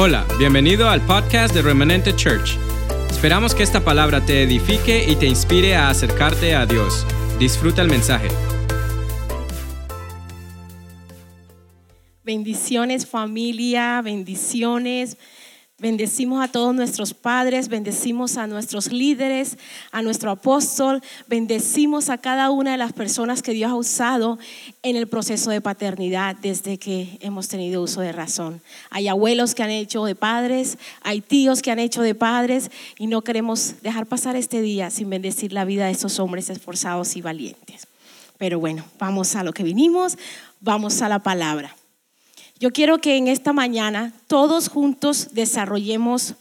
Hola, bienvenido al podcast de Remanente Church. Esperamos que esta palabra te edifique y te inspire a acercarte a Dios. Disfruta el mensaje. Bendiciones familia, bendiciones. Bendecimos a todos nuestros padres, bendecimos a nuestros líderes, a nuestro apóstol, bendecimos a cada una de las personas que Dios ha usado en el proceso de paternidad desde que hemos tenido uso de razón. Hay abuelos que han hecho de padres, hay tíos que han hecho de padres y no queremos dejar pasar este día sin bendecir la vida de esos hombres esforzados y valientes. Pero bueno, vamos a lo que vinimos, vamos a la palabra. Yo quiero que en esta mañana todos juntos desarrollemos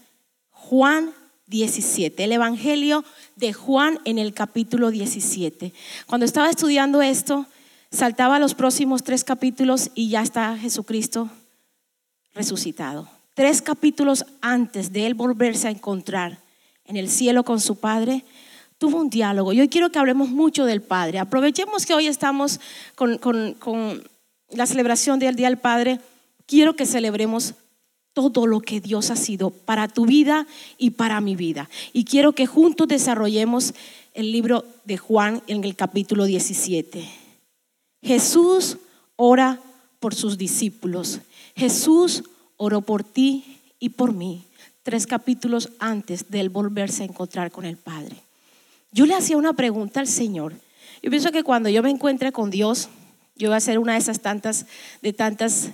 Juan 17, el Evangelio de Juan en el capítulo 17. Cuando estaba estudiando esto, saltaba los próximos tres capítulos y ya está Jesucristo resucitado. Tres capítulos antes de él volverse a encontrar en el cielo con su Padre, tuvo un diálogo. Yo quiero que hablemos mucho del Padre. Aprovechemos que hoy estamos con, con, con la celebración del Día del Padre, quiero que celebremos todo lo que Dios ha sido para tu vida y para mi vida. Y quiero que juntos desarrollemos el libro de Juan en el capítulo 17. Jesús ora por sus discípulos. Jesús oró por ti y por mí, tres capítulos antes de él volverse a encontrar con el Padre. Yo le hacía una pregunta al Señor. Yo pienso que cuando yo me encuentre con Dios, yo voy a ser una de esas tantas, de tantas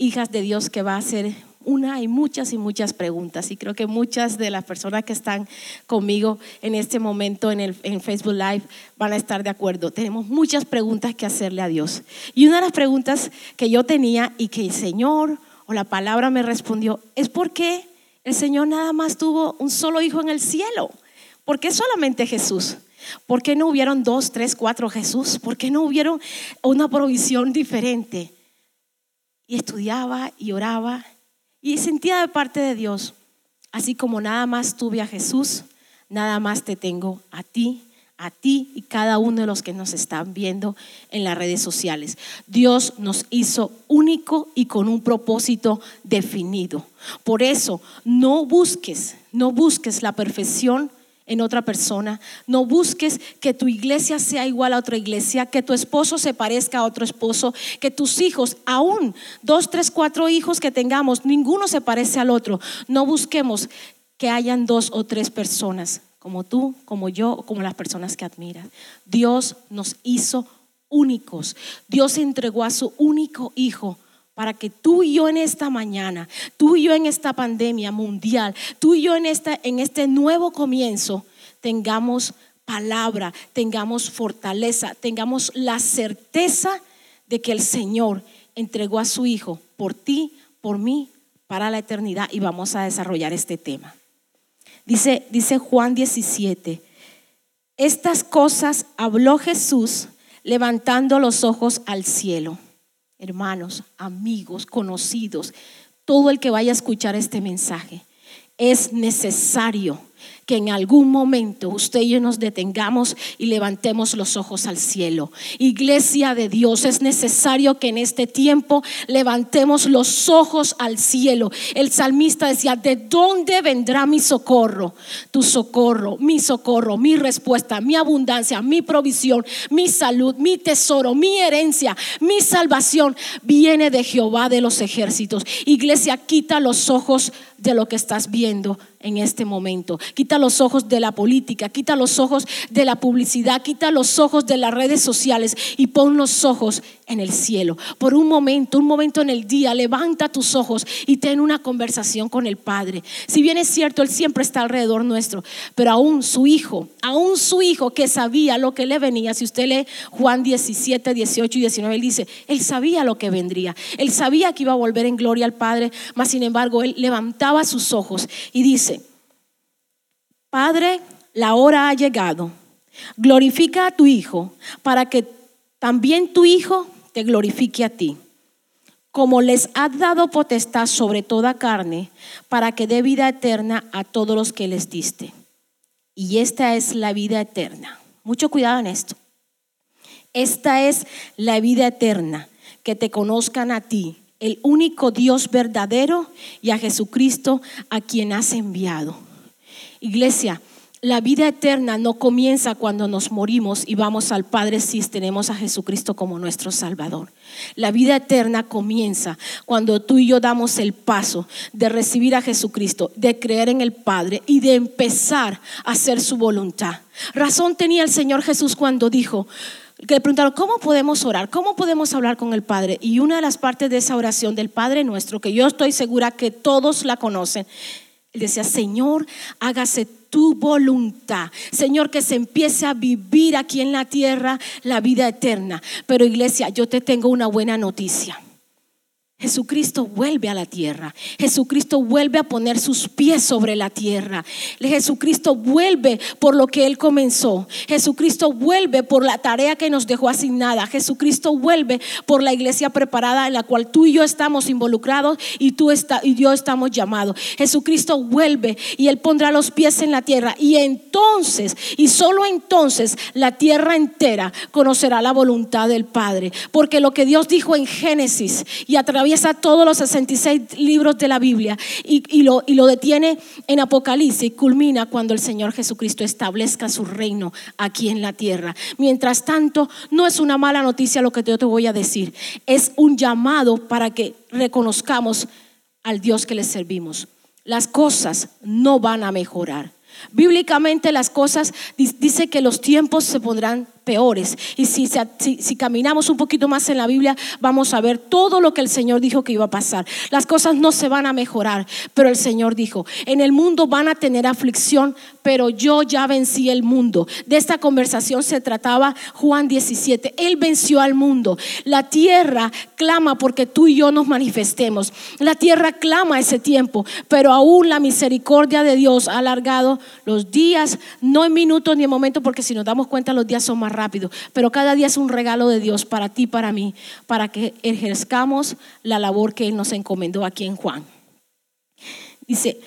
hijas de Dios que va a hacer una y muchas y muchas preguntas. Y creo que muchas de las personas que están conmigo en este momento en, el, en Facebook Live van a estar de acuerdo. Tenemos muchas preguntas que hacerle a Dios. Y una de las preguntas que yo tenía y que el Señor o la palabra me respondió es por qué el Señor nada más tuvo un solo hijo en el cielo. ¿Por qué solamente Jesús? ¿Por qué no hubieron dos, tres, cuatro Jesús? ¿Por qué no hubieron una provisión diferente? Y estudiaba y oraba y sentía de parte de Dios, así como nada más tuve a Jesús, nada más te tengo a ti, a ti y cada uno de los que nos están viendo en las redes sociales. Dios nos hizo único y con un propósito definido. Por eso, no busques, no busques la perfección en otra persona. No busques que tu iglesia sea igual a otra iglesia, que tu esposo se parezca a otro esposo, que tus hijos, aún dos, tres, cuatro hijos que tengamos, ninguno se parece al otro. No busquemos que hayan dos o tres personas como tú, como yo, como las personas que admiras. Dios nos hizo únicos. Dios entregó a su único hijo para que tú y yo en esta mañana, tú y yo en esta pandemia mundial, tú y yo en, esta, en este nuevo comienzo, tengamos palabra, tengamos fortaleza, tengamos la certeza de que el Señor entregó a su Hijo por ti, por mí, para la eternidad y vamos a desarrollar este tema. Dice, dice Juan 17, estas cosas habló Jesús levantando los ojos al cielo hermanos, amigos, conocidos, todo el que vaya a escuchar este mensaje, es necesario que en algún momento usted y yo nos detengamos y levantemos los ojos al cielo. Iglesia de Dios, es necesario que en este tiempo levantemos los ojos al cielo. El salmista decía, ¿de dónde vendrá mi socorro? Tu socorro, mi socorro, mi respuesta, mi abundancia, mi provisión, mi salud, mi tesoro, mi herencia, mi salvación viene de Jehová de los ejércitos. Iglesia, quita los ojos de lo que estás viendo en este momento. Quita los ojos de la política, quita los ojos de la publicidad, quita los ojos de las redes sociales y pon los ojos en el cielo. Por un momento, un momento en el día, levanta tus ojos y ten una conversación con el Padre. Si bien es cierto, Él siempre está alrededor nuestro, pero aún su Hijo, aún su Hijo que sabía lo que le venía, si usted lee Juan 17, 18 y 19, Él dice, Él sabía lo que vendría, Él sabía que iba a volver en gloria al Padre, mas sin embargo, Él levantaba sus ojos y dice, Padre, la hora ha llegado. Glorifica a tu Hijo para que también tu Hijo te glorifique a ti. Como les ha dado potestad sobre toda carne, para que dé vida eterna a todos los que les diste. Y esta es la vida eterna. Mucho cuidado en esto. Esta es la vida eterna, que te conozcan a ti, el único Dios verdadero y a Jesucristo a quien has enviado. Iglesia, la vida eterna no comienza cuando nos morimos y vamos al Padre si tenemos a Jesucristo como nuestro Salvador. La vida eterna comienza cuando tú y yo damos el paso de recibir a Jesucristo, de creer en el Padre y de empezar a hacer su voluntad. Razón tenía el Señor Jesús cuando dijo, que preguntaron, ¿cómo podemos orar? ¿Cómo podemos hablar con el Padre? Y una de las partes de esa oración del Padre nuestro, que yo estoy segura que todos la conocen, él decía, Señor, hágase tu voluntad. Señor, que se empiece a vivir aquí en la tierra la vida eterna. Pero iglesia, yo te tengo una buena noticia. Jesucristo vuelve a la tierra. Jesucristo vuelve a poner sus pies sobre la tierra. Jesucristo vuelve por lo que Él comenzó. Jesucristo vuelve por la tarea que nos dejó asignada. Jesucristo vuelve por la iglesia preparada en la cual tú y yo estamos involucrados y tú está, y yo estamos llamados. Jesucristo vuelve y Él pondrá los pies en la tierra. Y entonces, y solo entonces, la tierra entera conocerá la voluntad del Padre. Porque lo que Dios dijo en Génesis y a través a todos los 66 libros de la Biblia y, lo, y detiene en Apocalipsis, culmina cuando el Señor Jesucristo establezca su reino aquí en la tierra. Mientras tanto, no es una mala noticia lo que yo te voy a decir, es un llamado para que reconozcamos al Dios que le servimos. Las cosas no van a mejorar. Bíblicamente las cosas dice que los tiempos se pondrán peores. Y si, caminamos un poquito más en la Biblia, vamos a ver todo lo que el Señor dijo que iba a pasar. Las cosas no se van a mejorar, pero el Señor dijo, en el mundo van a tener aflicción, pero yo ya vencí el mundo. De esta conversación se trataba Juan 17. Él venció al mundo. La tierra clama porque tú y yo nos manifestemos. La tierra clama ese tiempo, pero aún la misericordia de Dios ha alargado los días, no en minutos ni en momentos, porque si nos damos cuenta los días son más rápido, pero cada día es un regalo de Dios para ti, para mí, para que ejerzcamos la labor que Él nos encomendó aquí en Juan. Dice,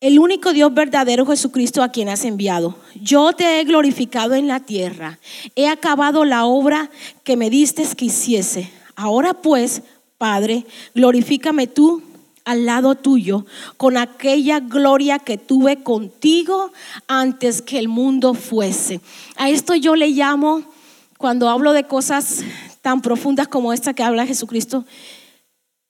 el único Dios verdadero Jesucristo a quien has enviado. Yo te he glorificado en la tierra. He acabado la obra que me diste que hiciese. Ahora pues, Padre, glorifícame tú al lado tuyo con aquella gloria que tuve contigo antes que el mundo fuese. A esto yo le llamo, cuando hablo de cosas tan profundas como esta que habla Jesucristo,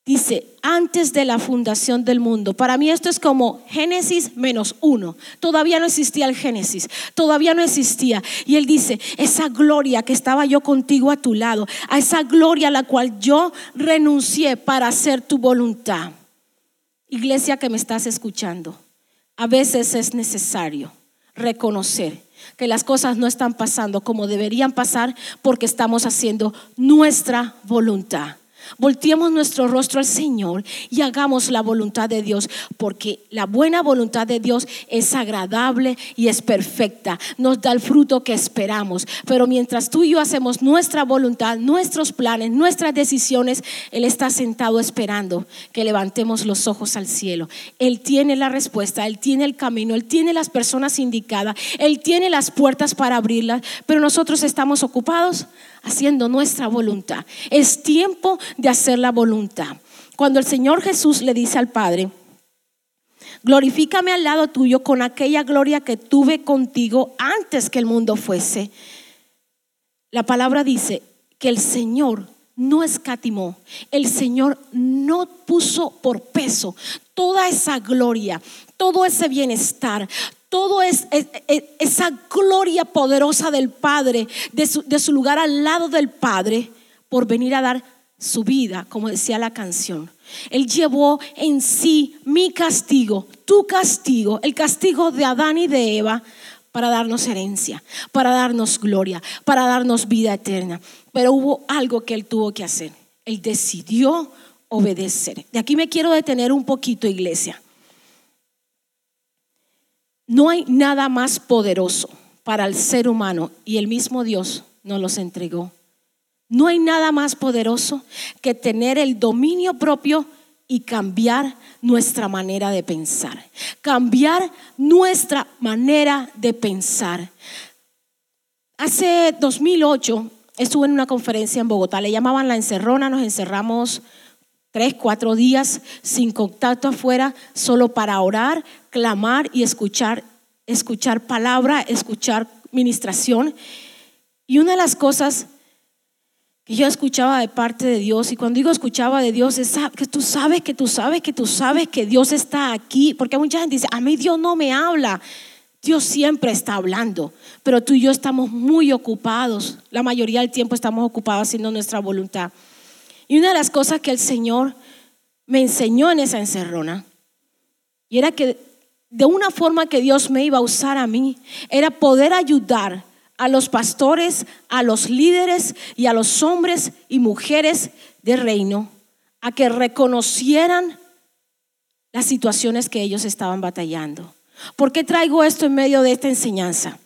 dice, antes de la fundación del mundo. Para mí esto es como Génesis menos uno. Todavía no existía el Génesis, todavía no existía. Y él dice, esa gloria que estaba yo contigo a tu lado, a esa gloria a la cual yo renuncié para hacer tu voluntad. Iglesia que me estás escuchando, a veces es necesario reconocer que las cosas no están pasando como deberían pasar porque estamos haciendo nuestra voluntad. Volteemos nuestro rostro al Señor y hagamos la voluntad de Dios, porque la buena voluntad de Dios es agradable y es perfecta, nos da el fruto que esperamos. Pero mientras tú y yo hacemos nuestra voluntad, nuestros planes, nuestras decisiones, Él está sentado esperando que levantemos los ojos al cielo. Él tiene la respuesta, Él tiene el camino, Él tiene las personas indicadas, Él tiene las puertas para abrirlas, pero nosotros estamos ocupados haciendo nuestra voluntad. Es tiempo de hacer la voluntad. Cuando el Señor Jesús le dice al Padre, glorifícame al lado tuyo con aquella gloria que tuve contigo antes que el mundo fuese. La palabra dice que el Señor no escatimó, el Señor no puso por peso toda esa gloria, todo ese bienestar, todo es, esa gloria poderosa del Padre, de su, de su lugar al lado del Padre, por venir a dar su vida, como decía la canción. Él llevó en sí mi castigo, tu castigo, el castigo de Adán y de Eva, para darnos herencia, para darnos gloria, para darnos vida eterna. Pero hubo algo que él tuvo que hacer. Él decidió obedecer. De aquí me quiero detener un poquito, iglesia. No hay nada más poderoso para el ser humano y el mismo Dios nos los entregó. No hay nada más poderoso que tener el dominio propio y cambiar nuestra manera de pensar. Cambiar nuestra manera de pensar. Hace 2008 estuve en una conferencia en Bogotá, le llamaban la encerrona, nos encerramos tres, cuatro días sin contacto afuera, solo para orar, clamar y escuchar, escuchar palabra, escuchar ministración. Y una de las cosas que yo escuchaba de parte de Dios, y cuando digo escuchaba de Dios, es que tú sabes, que tú sabes, que tú sabes que Dios está aquí, porque mucha gente dice, a mí Dios no me habla. Dios siempre está hablando, pero tú y yo estamos muy ocupados. La mayoría del tiempo estamos ocupados haciendo nuestra voluntad. Y una de las cosas que el Señor me enseñó en esa encerrona, y era que de una forma que Dios me iba a usar a mí, era poder ayudar a los pastores, a los líderes y a los hombres y mujeres del reino a que reconocieran las situaciones que ellos estaban batallando. ¿Por qué traigo esto en medio de esta enseñanza?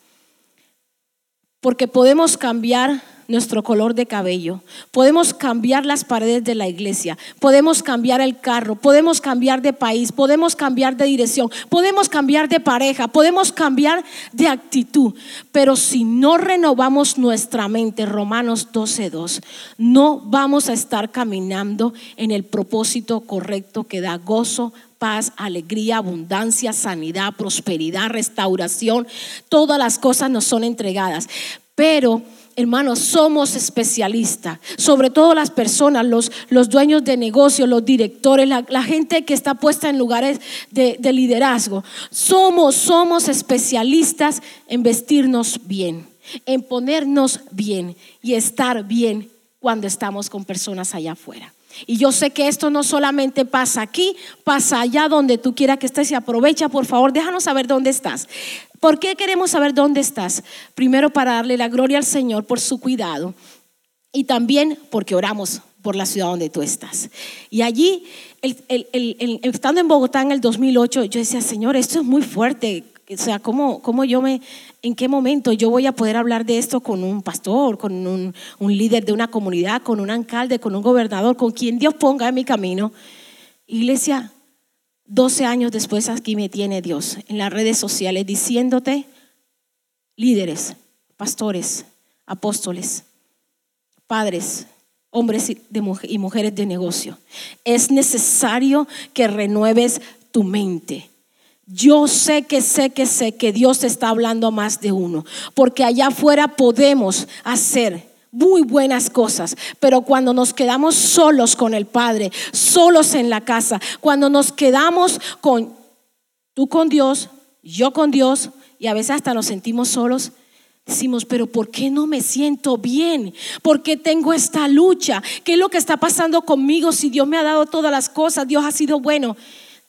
Porque podemos cambiar nuestro color de cabello, podemos cambiar las paredes de la iglesia, podemos cambiar el carro, podemos cambiar de país, podemos cambiar de dirección, podemos cambiar de pareja, podemos cambiar de actitud, pero si no renovamos nuestra mente, Romanos 12.2, no vamos a estar caminando en el propósito correcto que da gozo, paz, alegría, abundancia, sanidad, prosperidad, restauración. Todas las cosas nos son entregadas. Pero hermanos, somos especialistas, sobre todo las personas, los, los dueños de negocios, los directores, la, gente que está puesta en lugares de, de liderazgo. Somos, somos especialistas en vestirnos bien, en ponernos bien y estar bien cuando estamos con personas allá afuera. Y yo sé que esto no solamente pasa aquí, pasa allá donde tú quieras que estés y aprovecha, por favor, déjanos saber dónde estás. ¿Por qué queremos saber dónde estás? Primero para darle la gloria al Señor por su cuidado y también porque oramos por la ciudad donde tú estás. Y allí, estando en Bogotá en el 2008, yo decía, Señor, esto es muy fuerte. O sea, ¿cómo, ¿cómo, yo me, en qué momento yo voy a poder hablar de esto con un pastor, con un, un líder de una comunidad, con un alcalde, con un gobernador, con quien Dios ponga en mi camino? Iglesia, 12 años después aquí me tiene Dios en las redes sociales diciéndote, líderes, pastores, apóstoles, padres, hombres y mujeres de negocio, es necesario que renueves tu mente. Yo sé que sé que sé que Dios está hablando a más de uno, porque allá afuera podemos hacer muy buenas cosas, pero cuando nos quedamos solos con el Padre, solos en la casa, cuando nos quedamos con tú con Dios, yo con Dios, y a veces hasta nos sentimos solos, decimos, pero ¿por qué no me siento bien? ¿Por qué tengo esta lucha? ¿Qué es lo que está pasando conmigo si Dios me ha dado todas las cosas? Dios ha sido bueno.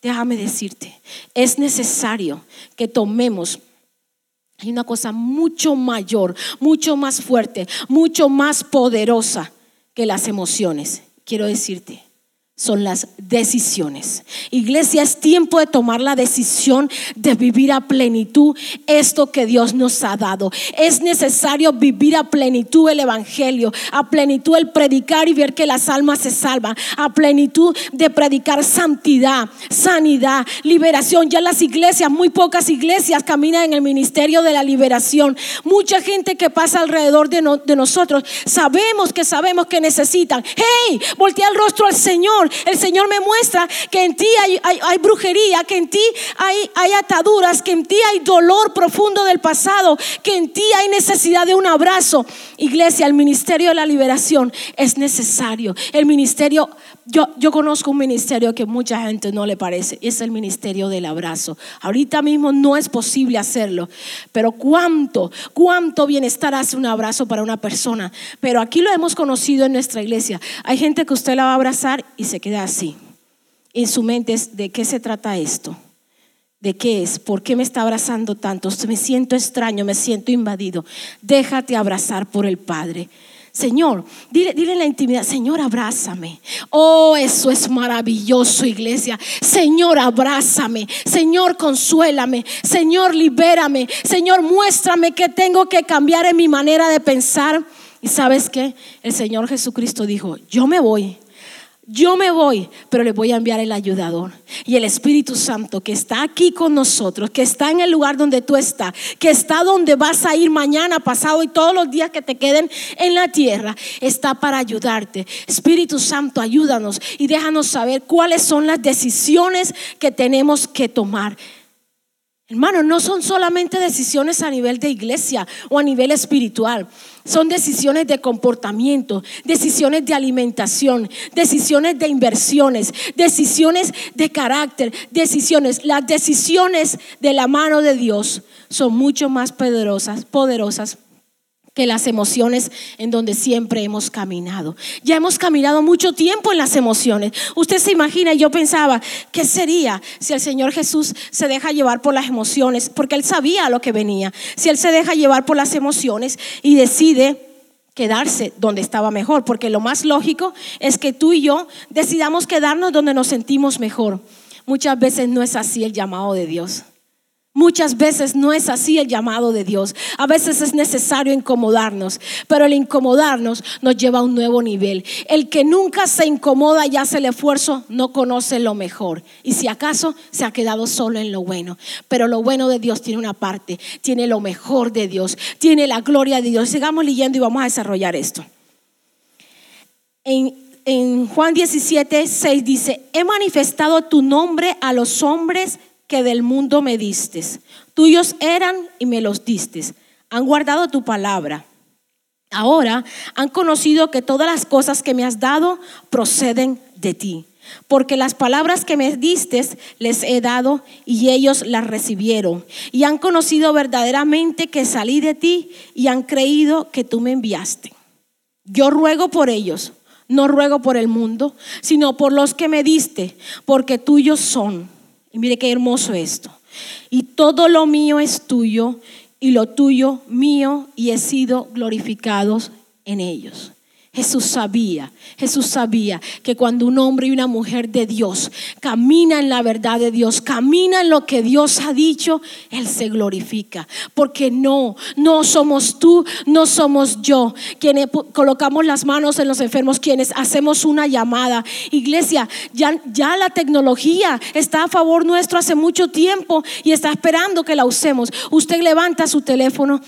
Déjame decirte, es necesario que tomemos hay una cosa mucho mayor, mucho más fuerte, mucho más poderosa que las emociones. Quiero decirte, son las decisiones. Iglesia, es tiempo de tomar la decisión de vivir a plenitud esto que Dios nos ha dado. Es necesario vivir a plenitud el Evangelio, a plenitud el predicar y ver que las almas se salvan, a plenitud de predicar santidad, sanidad, liberación. Ya las iglesias, muy pocas iglesias caminan en el ministerio de la liberación. Mucha gente que pasa alrededor de, de nosotros, sabemos que sabemos que necesitan. Hey, voltea el rostro al Señor el Señor me muestra que en ti hay, brujería, que en ti hay, ataduras, que en ti hay dolor profundo del pasado, que en ti hay necesidad de un abrazo. Iglesia, el ministerio de la liberación es necesario. El ministerio, yo, conozco un ministerio que mucha gente no le parece, es el ministerio del abrazo. Ahorita mismo no es posible hacerlo, pero cuánto, cuánto bienestar hace un abrazo para una persona. Pero aquí lo hemos conocido en nuestra iglesia. Hay gente que usted la va a abrazar y se queda así. En su mente es, ¿de qué se trata esto? ¿De qué es? ¿Por qué me está abrazando tanto? Me siento extraño, me siento invadido. Déjate abrazar por el Padre. Señor, dile, dile en la intimidad, Señor, abrázame. Oh, eso es maravilloso, iglesia. Señor, abrázame. Señor, consuélame. Señor, libérame. Señor, muéstrame que tengo que cambiar en mi manera de pensar. Y sabes qué? El Señor Jesucristo dijo, yo me voy yo me voy, pero le voy a enviar el ayudador. Y el Espíritu Santo que está aquí con nosotros, que está en el lugar donde tú estás, que está donde vas a ir mañana, pasado y todos los días que te queden en la tierra, está para ayudarte. Espíritu Santo, ayúdanos y déjanos saber cuáles son las decisiones que tenemos que tomar. Hermano, no son solamente decisiones a nivel de iglesia o a nivel espiritual. Son decisiones de comportamiento, decisiones de alimentación, decisiones de inversiones, decisiones de carácter, decisiones. Las decisiones de la mano de Dios son mucho más poderosas, poderosas que las emociones en donde siempre hemos caminado. Ya hemos caminado mucho tiempo en las emociones. Usted se imagina, yo pensaba, ¿qué sería si el Señor Jesús se deja llevar por las emociones? Porque Él sabía lo que venía. Si Él se deja llevar por las emociones y decide quedarse donde estaba mejor, porque lo más lógico es que tú y yo decidamos quedarnos donde nos sentimos mejor. Muchas veces no es así el llamado de Dios. Muchas veces no es así el llamado de Dios. A veces es necesario incomodarnos, pero el incomodarnos nos lleva a un nuevo nivel. El que nunca se incomoda y hace el esfuerzo no conoce lo mejor. Y si acaso se ha quedado solo en lo bueno. Pero lo bueno de Dios tiene una parte, tiene lo mejor de Dios, tiene la gloria de Dios. Sigamos leyendo y vamos a desarrollar esto. En, en Juan 17, 6 dice, he manifestado tu nombre a los hombres que del mundo me diste. Tuyos eran y me los diste. Han guardado tu palabra. Ahora han conocido que todas las cosas que me has dado proceden de ti. Porque las palabras que me diste les he dado y ellos las recibieron. Y han conocido verdaderamente que salí de ti y han creído que tú me enviaste. Yo ruego por ellos, no ruego por el mundo, sino por los que me diste, porque tuyos son y mire qué hermoso esto. Y todo lo mío es tuyo y lo tuyo mío y he sido glorificados en ellos. Jesús sabía, Jesús sabía que cuando un hombre y una mujer de Dios camina en la verdad de Dios, camina en lo que Dios ha dicho, Él se glorifica. Porque no, no somos tú, no somos yo, quienes colocamos las manos en los enfermos, quienes hacemos una llamada. Iglesia, ya, ya la tecnología está a favor nuestro hace mucho tiempo y está esperando que la usemos. Usted levanta su teléfono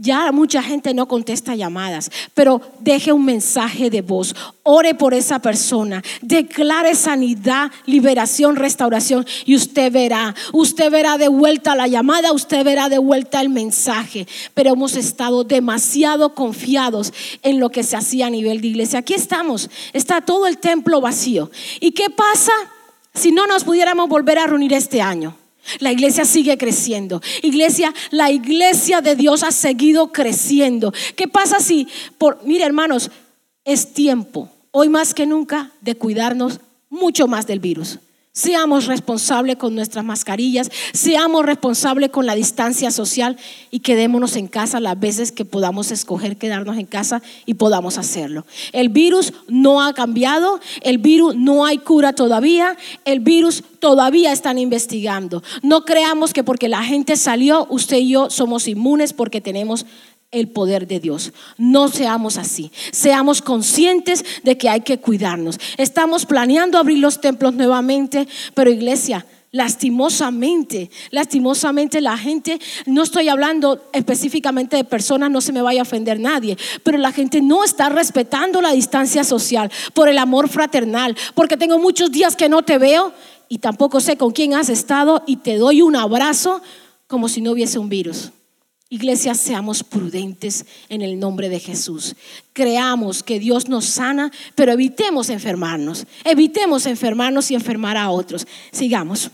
ya mucha gente no contesta llamadas, pero deje un mensaje de voz. Ore por esa persona. Declare sanidad, liberación, restauración. Y usted verá, usted verá de vuelta la llamada, usted verá de vuelta el mensaje. Pero hemos estado demasiado confiados en lo que se hacía a nivel de iglesia. Aquí estamos, está todo el templo vacío. ¿Y qué pasa si no nos pudiéramos volver a reunir este año? La iglesia sigue creciendo. Iglesia, la iglesia de Dios ha seguido creciendo. ¿Qué pasa si, por, mire hermanos, es tiempo, hoy más que nunca, de cuidarnos mucho más del virus? Seamos responsables con nuestras mascarillas, seamos responsables con la distancia social y quedémonos en casa las veces que podamos escoger quedarnos en casa y podamos hacerlo. El virus no ha cambiado, el virus no hay cura todavía, el virus todavía están investigando. No creamos que porque la gente salió, usted y yo somos inmunes porque tenemos el poder de Dios. No seamos así. Seamos conscientes de que hay que cuidarnos. Estamos planeando abrir los templos nuevamente, pero iglesia, lastimosamente, lastimosamente la gente, no estoy hablando específicamente de personas, no se me vaya a ofender nadie, pero la gente no está respetando la distancia social por el amor fraternal, porque tengo muchos días que no te veo y tampoco sé con quién has estado y te doy un abrazo como si no hubiese un virus. Iglesia, seamos prudentes en el nombre de Jesús. Creamos que Dios nos sana, pero evitemos enfermarnos. Evitemos enfermarnos y enfermar a otros. Sigamos.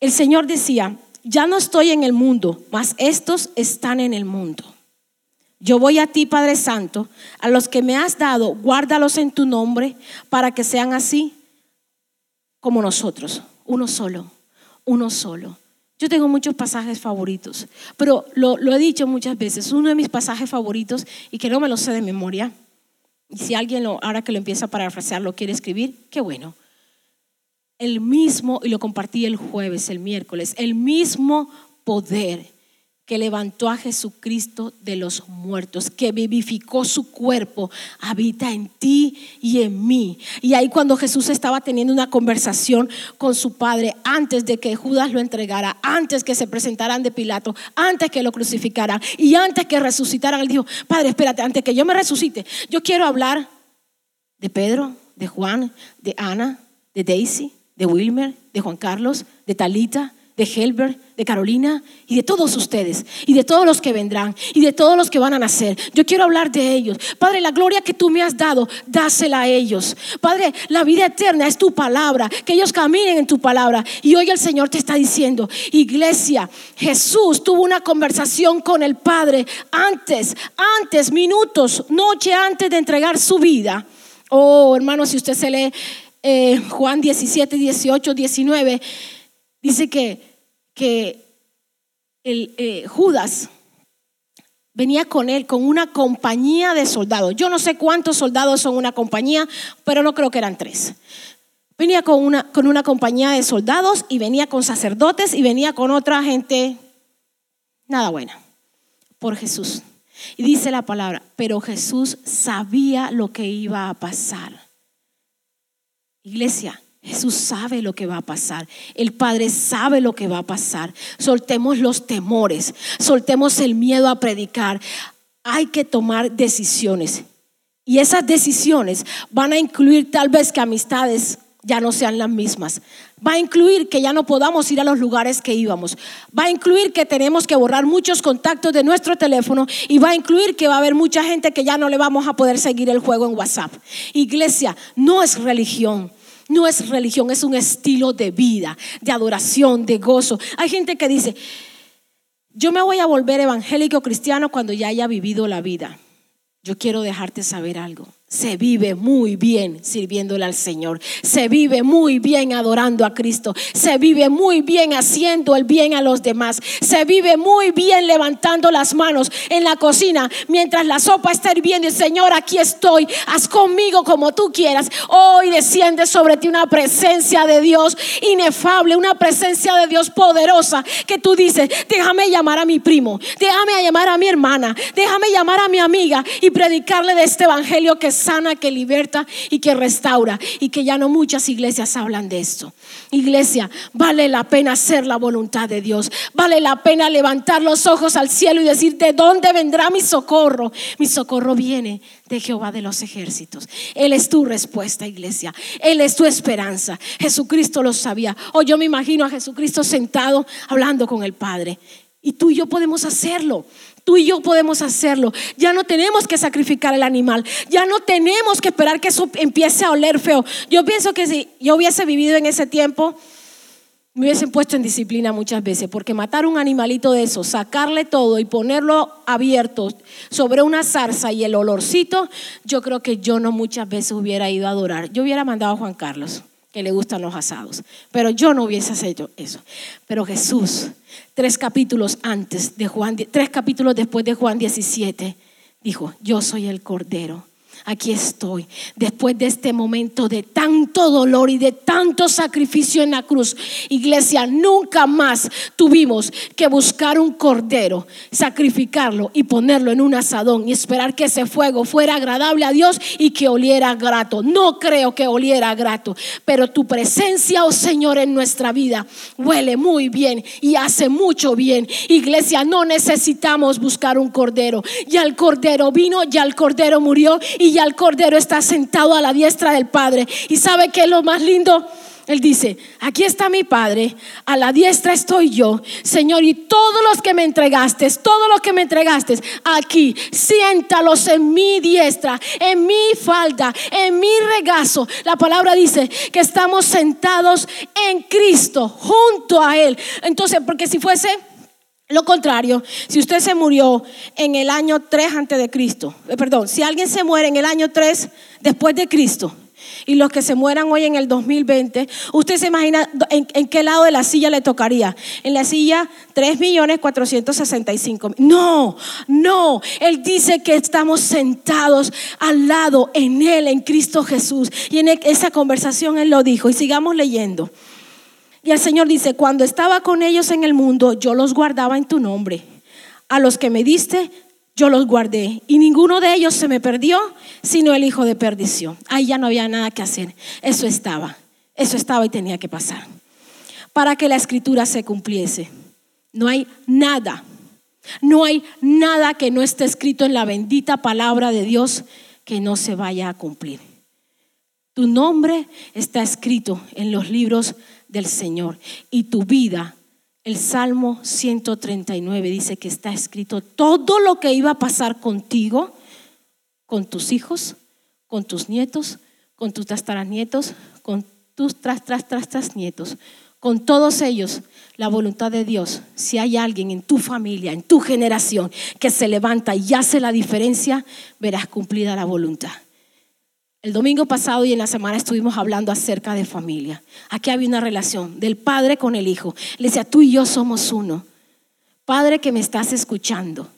El Señor decía, ya no estoy en el mundo, mas estos están en el mundo. Yo voy a ti, Padre Santo, a los que me has dado, guárdalos en tu nombre, para que sean así como nosotros, uno solo, uno solo. Yo tengo muchos pasajes favoritos, pero lo, he dicho muchas veces, uno de mis pasajes favoritos, y que no me lo sé de memoria, y si alguien lo, ahora que lo empieza a parafrasear lo quiere escribir, qué bueno. El mismo, y lo compartí el jueves, el miércoles, el mismo poder que levantó a Jesucristo de los muertos, que vivificó su cuerpo, habita en ti y en mí. Y ahí cuando Jesús estaba teniendo una conversación con su padre, antes de que Judas lo entregara, antes que se presentaran de Pilato, antes que lo crucificaran y antes que resucitaran, él dijo, Padre, espérate, antes que yo me resucite, yo quiero hablar de Pedro, de Juan, de Ana, de Daisy, de Wilmer, de Juan Carlos, de Talita, de Helbert, de Carolina y de todos ustedes y de todos los que vendrán y de todos los que van a nacer. Yo quiero hablar de ellos. Padre, la gloria que tú me has dado, dásela a ellos. Padre, la vida eterna es tu palabra, que ellos caminen en tu palabra. Y hoy el Señor te está diciendo, iglesia, Jesús tuvo una conversación con el Padre antes, antes, minutos, noche antes de entregar su vida. Oh, hermano, si usted se lee eh, Juan 17, 18, 19, dice que que el, eh, Judas venía con él, con una compañía de soldados. Yo no sé cuántos soldados son una compañía, pero no creo que eran tres. Venía con una, con una compañía de soldados y venía con sacerdotes y venía con otra gente, nada buena, por Jesús. Y dice la palabra, pero Jesús sabía lo que iba a pasar. Iglesia, Jesús sabe lo que va a pasar. El Padre sabe lo que va a pasar. Soltemos los temores, soltemos el miedo a predicar. Hay que tomar decisiones. Y esas decisiones van a incluir tal vez que amistades ya no sean las mismas. Va a incluir que ya no podamos ir a los lugares que íbamos. Va a incluir que tenemos que borrar muchos contactos de nuestro teléfono y va a incluir que va a haber mucha gente que ya no le vamos a poder seguir el juego en WhatsApp. Iglesia, no es religión no es religión, es un estilo de vida, de adoración, de gozo. Hay gente que dice, yo me voy a volver evangélico cristiano cuando ya haya vivido la vida. Yo quiero dejarte saber algo. Se vive muy bien sirviéndole al Señor. Se vive muy bien adorando a Cristo. Se vive muy bien haciendo el bien a los demás. Se vive muy bien levantando las manos en la cocina mientras la sopa está hirviendo. Y Señor, aquí estoy. Haz conmigo como tú quieras. Hoy desciende sobre ti una presencia de Dios inefable, una presencia de Dios poderosa que tú dices, déjame llamar a mi primo, déjame llamar a mi hermana, déjame llamar a mi amiga y predicarle de este evangelio que sana, que liberta y que restaura. Y que ya no muchas iglesias hablan de esto. Iglesia, vale la pena hacer la voluntad de Dios. Vale la pena levantar los ojos al cielo y decir, ¿de dónde vendrá mi socorro? Mi socorro viene de Jehová de los ejércitos. Él es tu respuesta, iglesia. Él es tu esperanza. Jesucristo lo sabía. O yo me imagino a Jesucristo sentado hablando con el Padre. Y tú y yo podemos hacerlo. Tú y yo podemos hacerlo. Ya no tenemos que sacrificar el animal. Ya no tenemos que esperar que eso empiece a oler feo. Yo pienso que si yo hubiese vivido en ese tiempo, me hubiesen puesto en disciplina muchas veces, porque matar un animalito de eso, sacarle todo y ponerlo abierto sobre una zarza y el olorcito, yo creo que yo no muchas veces hubiera ido a adorar. Yo hubiera mandado a Juan Carlos, que le gustan los asados, pero yo no hubiese hecho eso. Pero Jesús tres capítulos antes de Juan, tres capítulos después de Juan 17, dijo, yo soy el Cordero aquí estoy, después de este momento de tanto dolor y de tanto sacrificio en la cruz. Iglesia, nunca más tuvimos que buscar un cordero, sacrificarlo y ponerlo en un asadón y esperar que ese fuego fuera agradable a Dios y que oliera grato. No creo que oliera grato, pero tu presencia, oh Señor, en nuestra vida huele muy bien y hace mucho bien. Iglesia, no necesitamos buscar un cordero. Ya el cordero vino, ya el cordero murió y y al Cordero está sentado a la diestra del Padre. ¿Y sabe qué es lo más lindo? Él dice, aquí está mi Padre, a la diestra estoy yo, Señor, y todos los que me entregaste, todos los que me entregaste, aquí, siéntalos en mi diestra, en mi falda, en mi regazo. La palabra dice que estamos sentados en Cristo, junto a Él. Entonces, porque si fuese lo contrario, si usted se murió en el año 3 antes de Cristo, eh, perdón, si alguien se muere en el año 3 después de Cristo, y los que se mueran hoy en el 2020, usted se imagina en, qué lado de la silla le tocaría. En la silla 3.465.000. No, no. Él dice que estamos sentados al lado en Él, en Cristo Jesús. Y en esa conversación Él lo dijo. Y sigamos leyendo. Y el Señor dice, cuando estaba con ellos en el mundo, yo los guardaba en tu nombre. a los que me diste, yo los guardé. Y ninguno de ellos se me perdió, sino el hijo de perdición. Ahí ya no había nada que hacer. Eso estaba. Eso estaba y tenía que pasar. Para que la escritura se cumpliese. No hay nada. No hay nada que no esté escrito en la bendita palabra de Dios que no se vaya a cumplir. Tu nombre está escrito en los libros del Señor y tu vida el Salmo 139 dice que está escrito todo lo que iba a pasar contigo, con tus hijos, con tus nietos, con tus tataranietos, con tus tras, tras, tras, tras nietos, con todos ellos, la voluntad de Dios. Si hay alguien en tu familia, en tu generación, que se levanta y hace la diferencia, verás cumplida la voluntad. El domingo pasado y en la semana estuvimos hablando acerca de familia. Aquí había una relación del padre con el hijo. Le decía, tú y yo somos uno. Padre que me estás escuchando.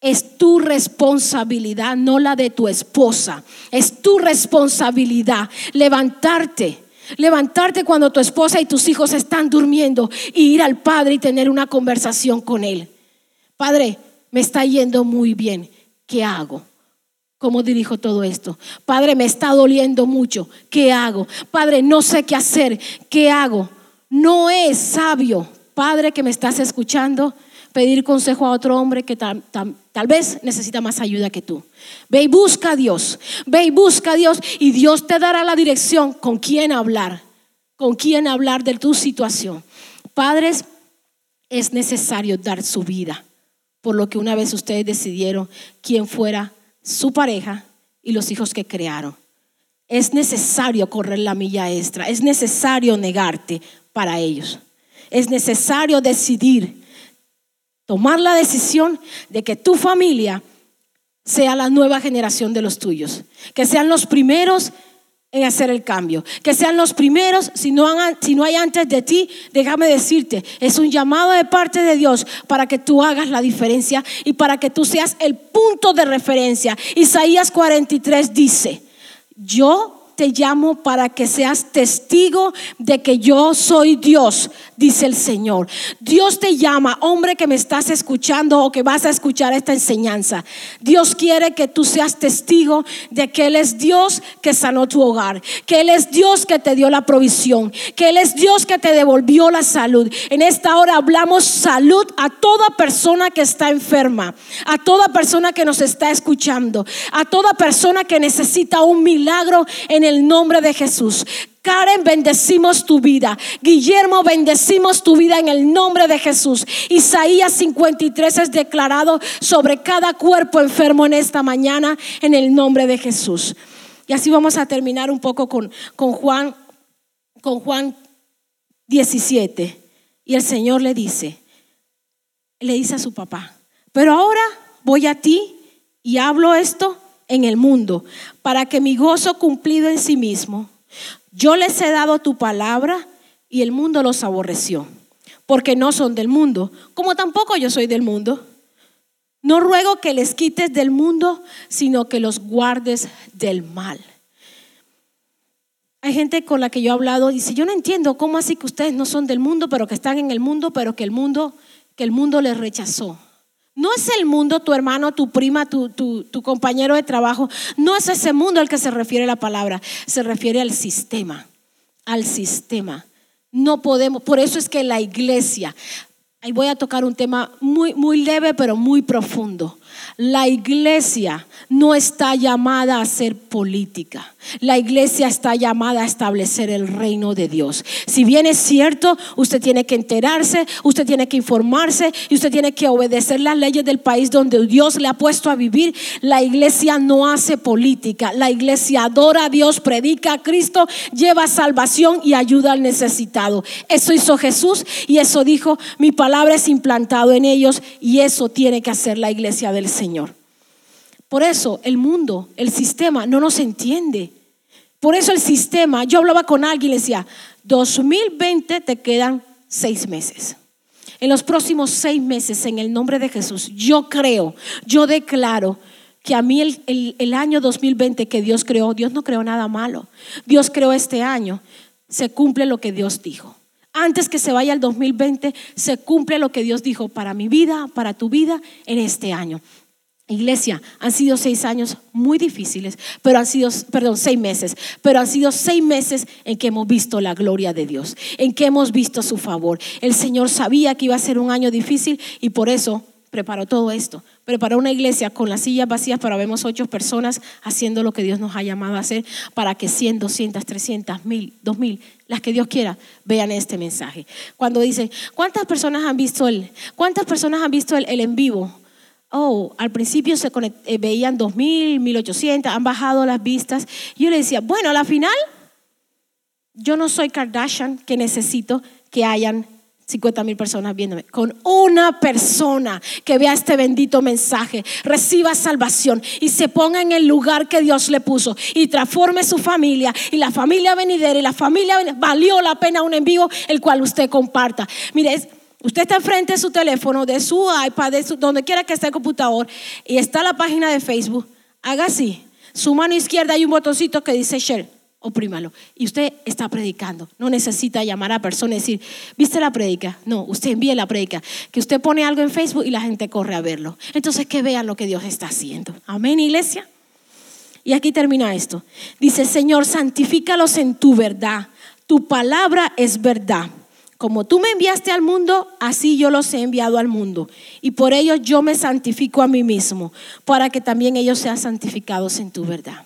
Es tu responsabilidad, no la de tu esposa. Es tu responsabilidad levantarte. Levantarte cuando tu esposa y tus hijos están durmiendo y ir al Padre y tener una conversación con Él. Padre, me está yendo muy bien. ¿Qué hago? ¿Cómo dirijo todo esto? Padre, me está doliendo mucho. ¿Qué hago? Padre, no sé qué hacer. ¿Qué hago? No es sabio, Padre, que me estás escuchando, pedir consejo a otro hombre que tal, vez necesita más ayuda que tú. Ve y busca a Dios. Ve y busca a Dios y Dios te dará la dirección con quién hablar, con quién hablar de tu situación. Padres, es necesario dar su vida por lo que una vez ustedes decidieron quién fuera su pareja y los hijos que crearon. Es necesario correr la milla extra, es necesario negarte para ellos. Es necesario decidir, tomar la decisión de que tu familia sea la nueva generación de los tuyos, que sean los primeros en hacer el cambio. Que sean los primeros, si no, si no hay antes de ti, déjame decirte, es un llamado de parte de Dios para que tú hagas la diferencia y para que tú seas el punto de referencia. Isaías 43 dice, yo te llamo para que seas testigo de que yo soy Dios, dice el Señor. Dios te llama, hombre que me estás escuchando o que vas a escuchar esta enseñanza. Dios quiere que tú seas testigo de que Él es Dios que sanó tu hogar, que Él es Dios que te dio la provisión, que Él es Dios que te devolvió la salud. En esta hora hablamos salud a toda persona que está enferma, a toda persona que nos está escuchando, a toda persona que necesita un milagro en el nombre de Jesús. Karen, bendecimos tu vida. Guillermo, bendecimos tu vida en el nombre de Jesús. Isaías 53 es declarado sobre cada cuerpo enfermo en esta mañana en el nombre de Jesús. Y así vamos a terminar un poco con, con Juan, con Juan 17. Y el Señor le dice, le dice a su papá, pero ahora voy a ti y hablo esto en el mundo, para que mi gozo cumplido en sí mismo yo les he dado tu palabra y el mundo los aborreció, porque no son del mundo, como tampoco yo soy del mundo. No ruego que les quites del mundo, sino que los guardes del mal. Hay gente con la que yo he hablado y dice, yo no entiendo cómo así que ustedes no son del mundo, pero que están en el mundo, pero que el mundo, que el mundo les rechazó. No es el mundo, tu hermano, tu prima, tu, tu, compañero de trabajo. No es ese mundo al que se refiere la palabra. Se refiere al sistema. Al sistema. No podemos. Por eso es que la iglesia. Ahí voy a tocar un tema muy, muy leve, pero muy profundo. La iglesia no está llamada a ser política. La iglesia está llamada a establecer el reino de Dios. Si bien es cierto, usted tiene que enterarse, usted tiene que informarse y usted tiene que obedecer las leyes del país donde Dios le ha puesto a vivir. La iglesia no hace política. La iglesia adora a Dios, predica a Cristo, lleva salvación y ayuda al necesitado. Eso hizo Jesús y eso dijo, mi palabra es implantado en ellos y eso tiene que hacer la iglesia del Señor. Por eso el mundo, el sistema no nos entiende. Por eso el sistema, yo hablaba con alguien y le decía, 2020 te quedan seis meses. En los próximos seis meses, en el nombre de Jesús, yo creo, yo declaro que a mí el, año 2020 que Dios creó, Dios no creó nada malo. Dios creó este año, se cumple lo que Dios dijo. Antes que se vaya el 2020, se cumple lo que Dios dijo para mi vida, para tu vida en este año. Iglesia, han sido seis años muy difíciles, pero han sido, perdón, seis meses, pero han sido seis meses en que hemos visto la gloria de Dios, en que hemos visto su favor. El Señor sabía que iba a ser un año difícil y por eso preparó todo esto. Preparó una iglesia con las sillas vacías para vemos ocho personas haciendo lo que Dios nos ha llamado a hacer para que 100, 200, 300, 1000, 2000, las que Dios quiera, vean este mensaje. Cuando dicen, ¿cuántas personas han visto el, cuántas personas han visto el, en vivo? Oh, al principio se eh, veían 2000, 1800, han bajado las vistas. Yo le decía, bueno, a la final, yo no soy Kardashian que necesito que hayan 50 mil personas viéndome, con una persona que vea este bendito mensaje, reciba salvación y se ponga en el lugar que Dios le puso y transforme su familia y la familia venidera y la familia valió la pena un envío el cual usted comparta. Mire, usted está enfrente de su teléfono, de su iPad, de donde quiera que esté el computador y está la página de Facebook, haga así. Su mano izquierda hay un botoncito que dice share oprímalo. Y usted está predicando. No necesita llamar a personas y decir, ¿viste la predica? No, usted envíe la predica. Que usted pone algo en Facebook y la gente corre a verlo. Entonces que vean lo que Dios está haciendo. Amén, iglesia. Y aquí termina esto. Dice, Señor, santifícalos en tu verdad. Tu palabra es verdad. Como tú me enviaste al mundo, así yo los he enviado al mundo. Y por ello yo me santifico a mí mismo, para que también ellos sean santificados en tu verdad.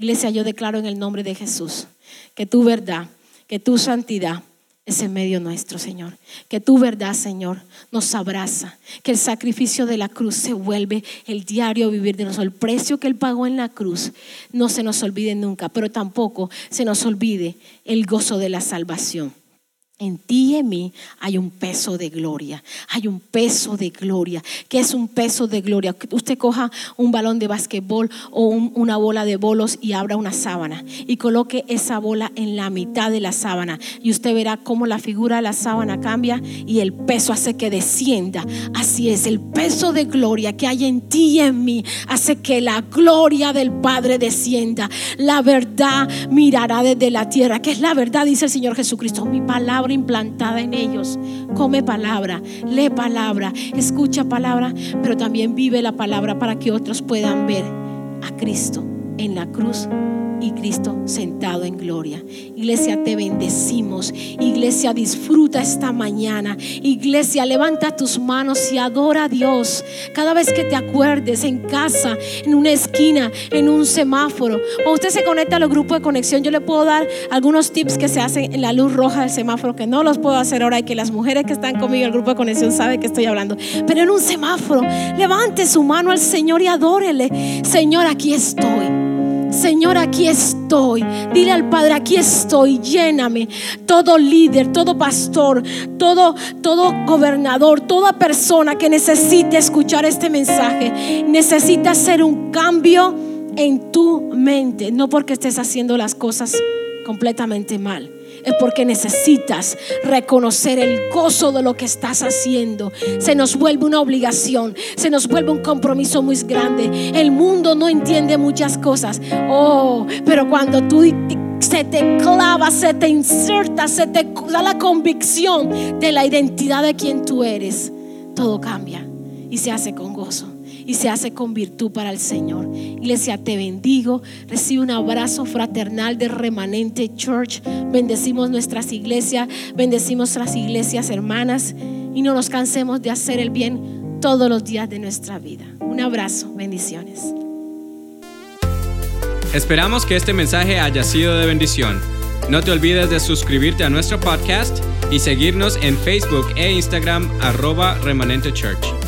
Iglesia, yo declaro en el nombre de Jesús que tu verdad, que tu santidad es en medio nuestro, Señor. Que tu verdad, Señor, nos abraza. Que el sacrificio de la cruz se vuelve el diario vivir de nosotros. El precio que Él pagó en la cruz no se nos olvide nunca, pero tampoco se nos olvide el gozo de la salvación. En ti y en mí hay un peso de gloria, hay un peso de gloria. ¿Qué es un peso de gloria? Usted coja un balón de basquetbol o una bola de bolos y abra una sábana y coloque esa bola en la mitad de la sábana y usted verá cómo la figura de la sábana cambia y el peso hace que descienda. Así es, el peso de gloria que hay en ti y en mí hace que la gloria del Padre descienda. La verdad mirará desde la tierra, que es la verdad, dice el Señor Jesucristo. Mi palabra implantada en ellos. Come palabra, lee palabra, escucha palabra, pero también vive la palabra para que otros puedan ver a Cristo en la cruz y Cristo sentado en gloria. Iglesia, te bendecimos. Iglesia, disfruta esta mañana. Iglesia, levanta tus manos y adora a Dios. Cada vez que te acuerdes en casa, en una esquina, en un semáforo, o usted se conecta a los grupos de conexión, yo le puedo dar algunos tips que se hacen en la luz roja del semáforo, que no los puedo hacer ahora y que las mujeres que están conmigo en el grupo de conexión saben que estoy hablando. Pero en un semáforo, levante su mano al Señor y adórele. Señor, aquí estoy. Señor, aquí estoy. Dile al Padre, aquí estoy, lléname. Todo líder, todo pastor, todo, todo gobernador, toda persona que necesite escuchar este mensaje, necesita hacer un cambio en tu mente, no porque estés haciendo las cosas completamente mal es porque necesitas reconocer el gozo de lo que estás haciendo. Se nos vuelve una obligación, se nos vuelve un compromiso muy grande. El mundo no entiende muchas cosas. Oh, pero cuando tú se te clava, se te inserta, se te da la convicción de la identidad de quien tú eres, todo cambia y se hace con gozo y se hace con virtud para el Señor. Iglesia, te bendigo. Recibe un abrazo fraternal de Remanente Church. Bendecimos nuestras iglesias, bendecimos las iglesias hermanas y no nos cansemos de hacer el bien todos los días de nuestra vida. Un abrazo, bendiciones. Esperamos que este mensaje haya sido de bendición. No te olvides de suscribirte a nuestro podcast y seguirnos en Facebook e Instagram arroba remanente church.